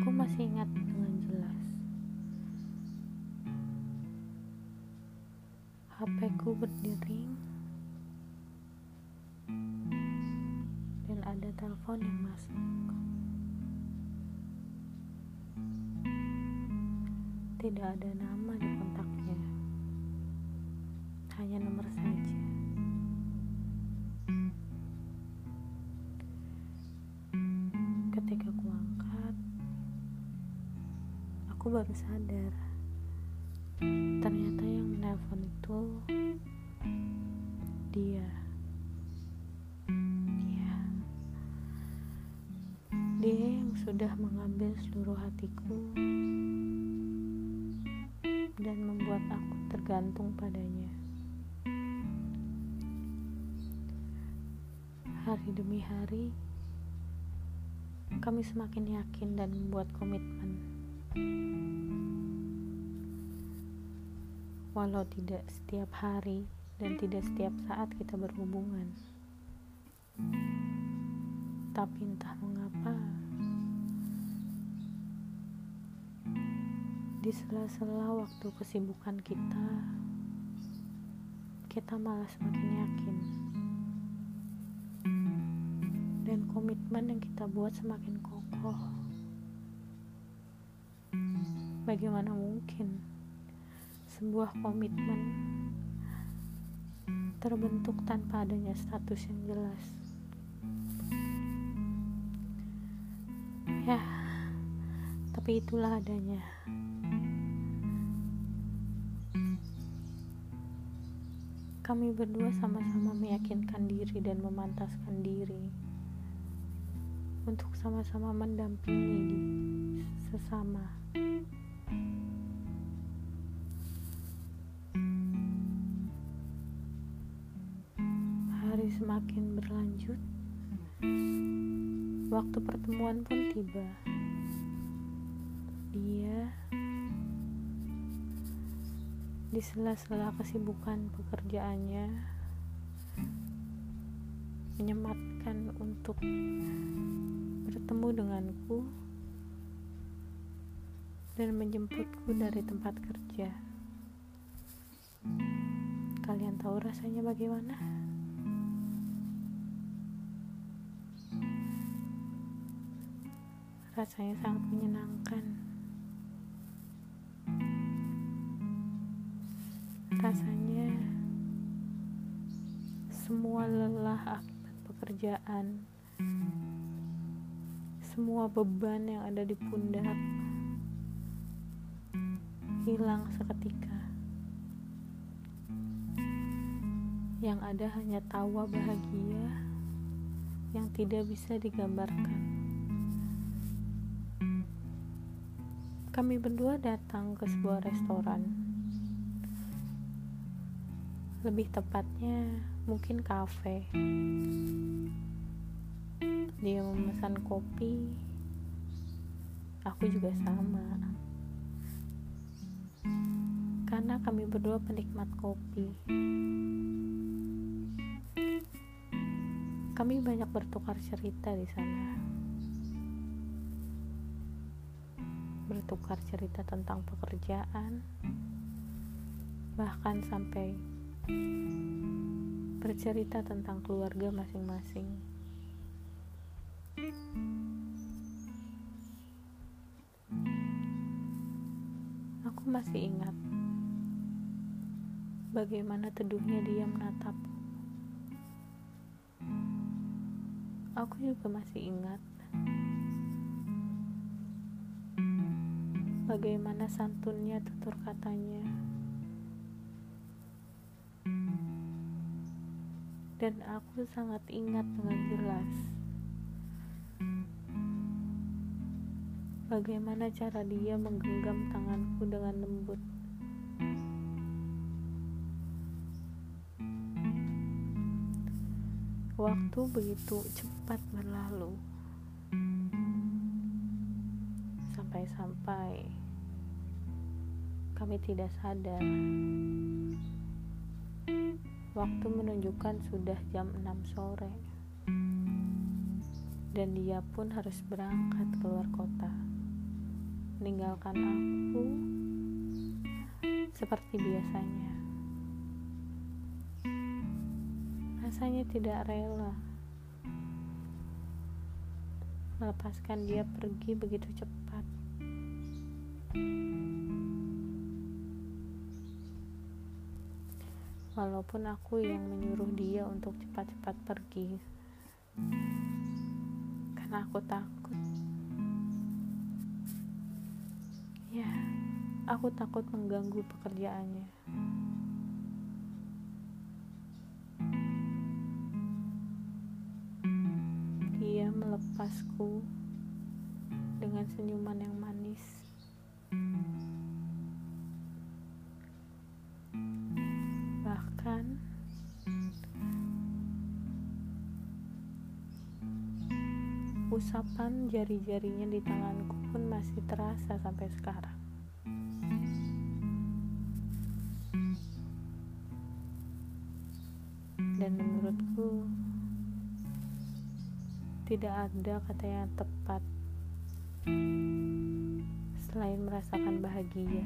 Aku masih ingat dengan jelas. HP ku berdering dan ada telepon yang masuk. Tidak ada nama di kontaknya, hanya nomor saja. Baru sadar ternyata yang menelpon itu dia. Dia. Dia yang sudah mengambil seluruh hatiku dan membuat aku tergantung padanya. Hari demi hari, kami semakin yakin dan membuat komitmen. Walau tidak setiap hari dan tidak setiap saat kita berhubungan, tapi entah mengapa di sela-sela waktu kesibukan kita, kita malah semakin yakin dan komitmen yang kita buat semakin kokoh. Bagaimana mungkin sebuah komitmen terbentuk tanpa adanya status yang jelas? Ya, tapi itulah adanya. Kami berdua sama-sama meyakinkan diri dan memantaskan diri untuk sama-sama mendampingi sesama. Semakin berlanjut, waktu pertemuan pun tiba. Dia di sela-sela kesibukan pekerjaannya menyematkan untuk bertemu denganku dan menjemputku dari tempat kerja. Kalian tahu rasanya bagaimana? Rasanya sangat menyenangkan. Rasanya semua lelah akibat pekerjaan, semua beban yang ada di pundak hilang seketika. Yang ada hanya tawa bahagia yang tidak bisa digambarkan. Kami berdua datang ke sebuah restoran. Lebih tepatnya, mungkin kafe. Dia memesan kopi, aku juga sama. Karena kami berdua penikmat kopi. Kami banyak bertukar cerita di sana. Bertukar cerita tentang pekerjaan, bahkan sampai bercerita tentang keluarga masing-masing. Aku masih ingat bagaimana teduhnya dia menatap. Aku juga masih ingat bagaimana santunnya tutur katanya. Dan aku sangat ingat dengan jelas bagaimana cara dia menggenggam tanganku dengan lembut. Waktu begitu cepat berlalu. Sampai-sampai kami tidak sadar. Waktu menunjukkan sudah jam 6 sore. Dan dia pun harus berangkat keluar kota. meninggalkan aku seperti biasanya. Rasanya tidak rela melepaskan dia pergi begitu cepat. Walaupun aku yang menyuruh dia untuk cepat-cepat pergi, karena aku takut. Ya, aku takut mengganggu pekerjaannya. Dia melepasku dengan senyuman yang manis. Usapan jari-jarinya di tanganku pun masih terasa sampai sekarang. Dan menurutku tidak ada kata yang tepat selain merasakan bahagia.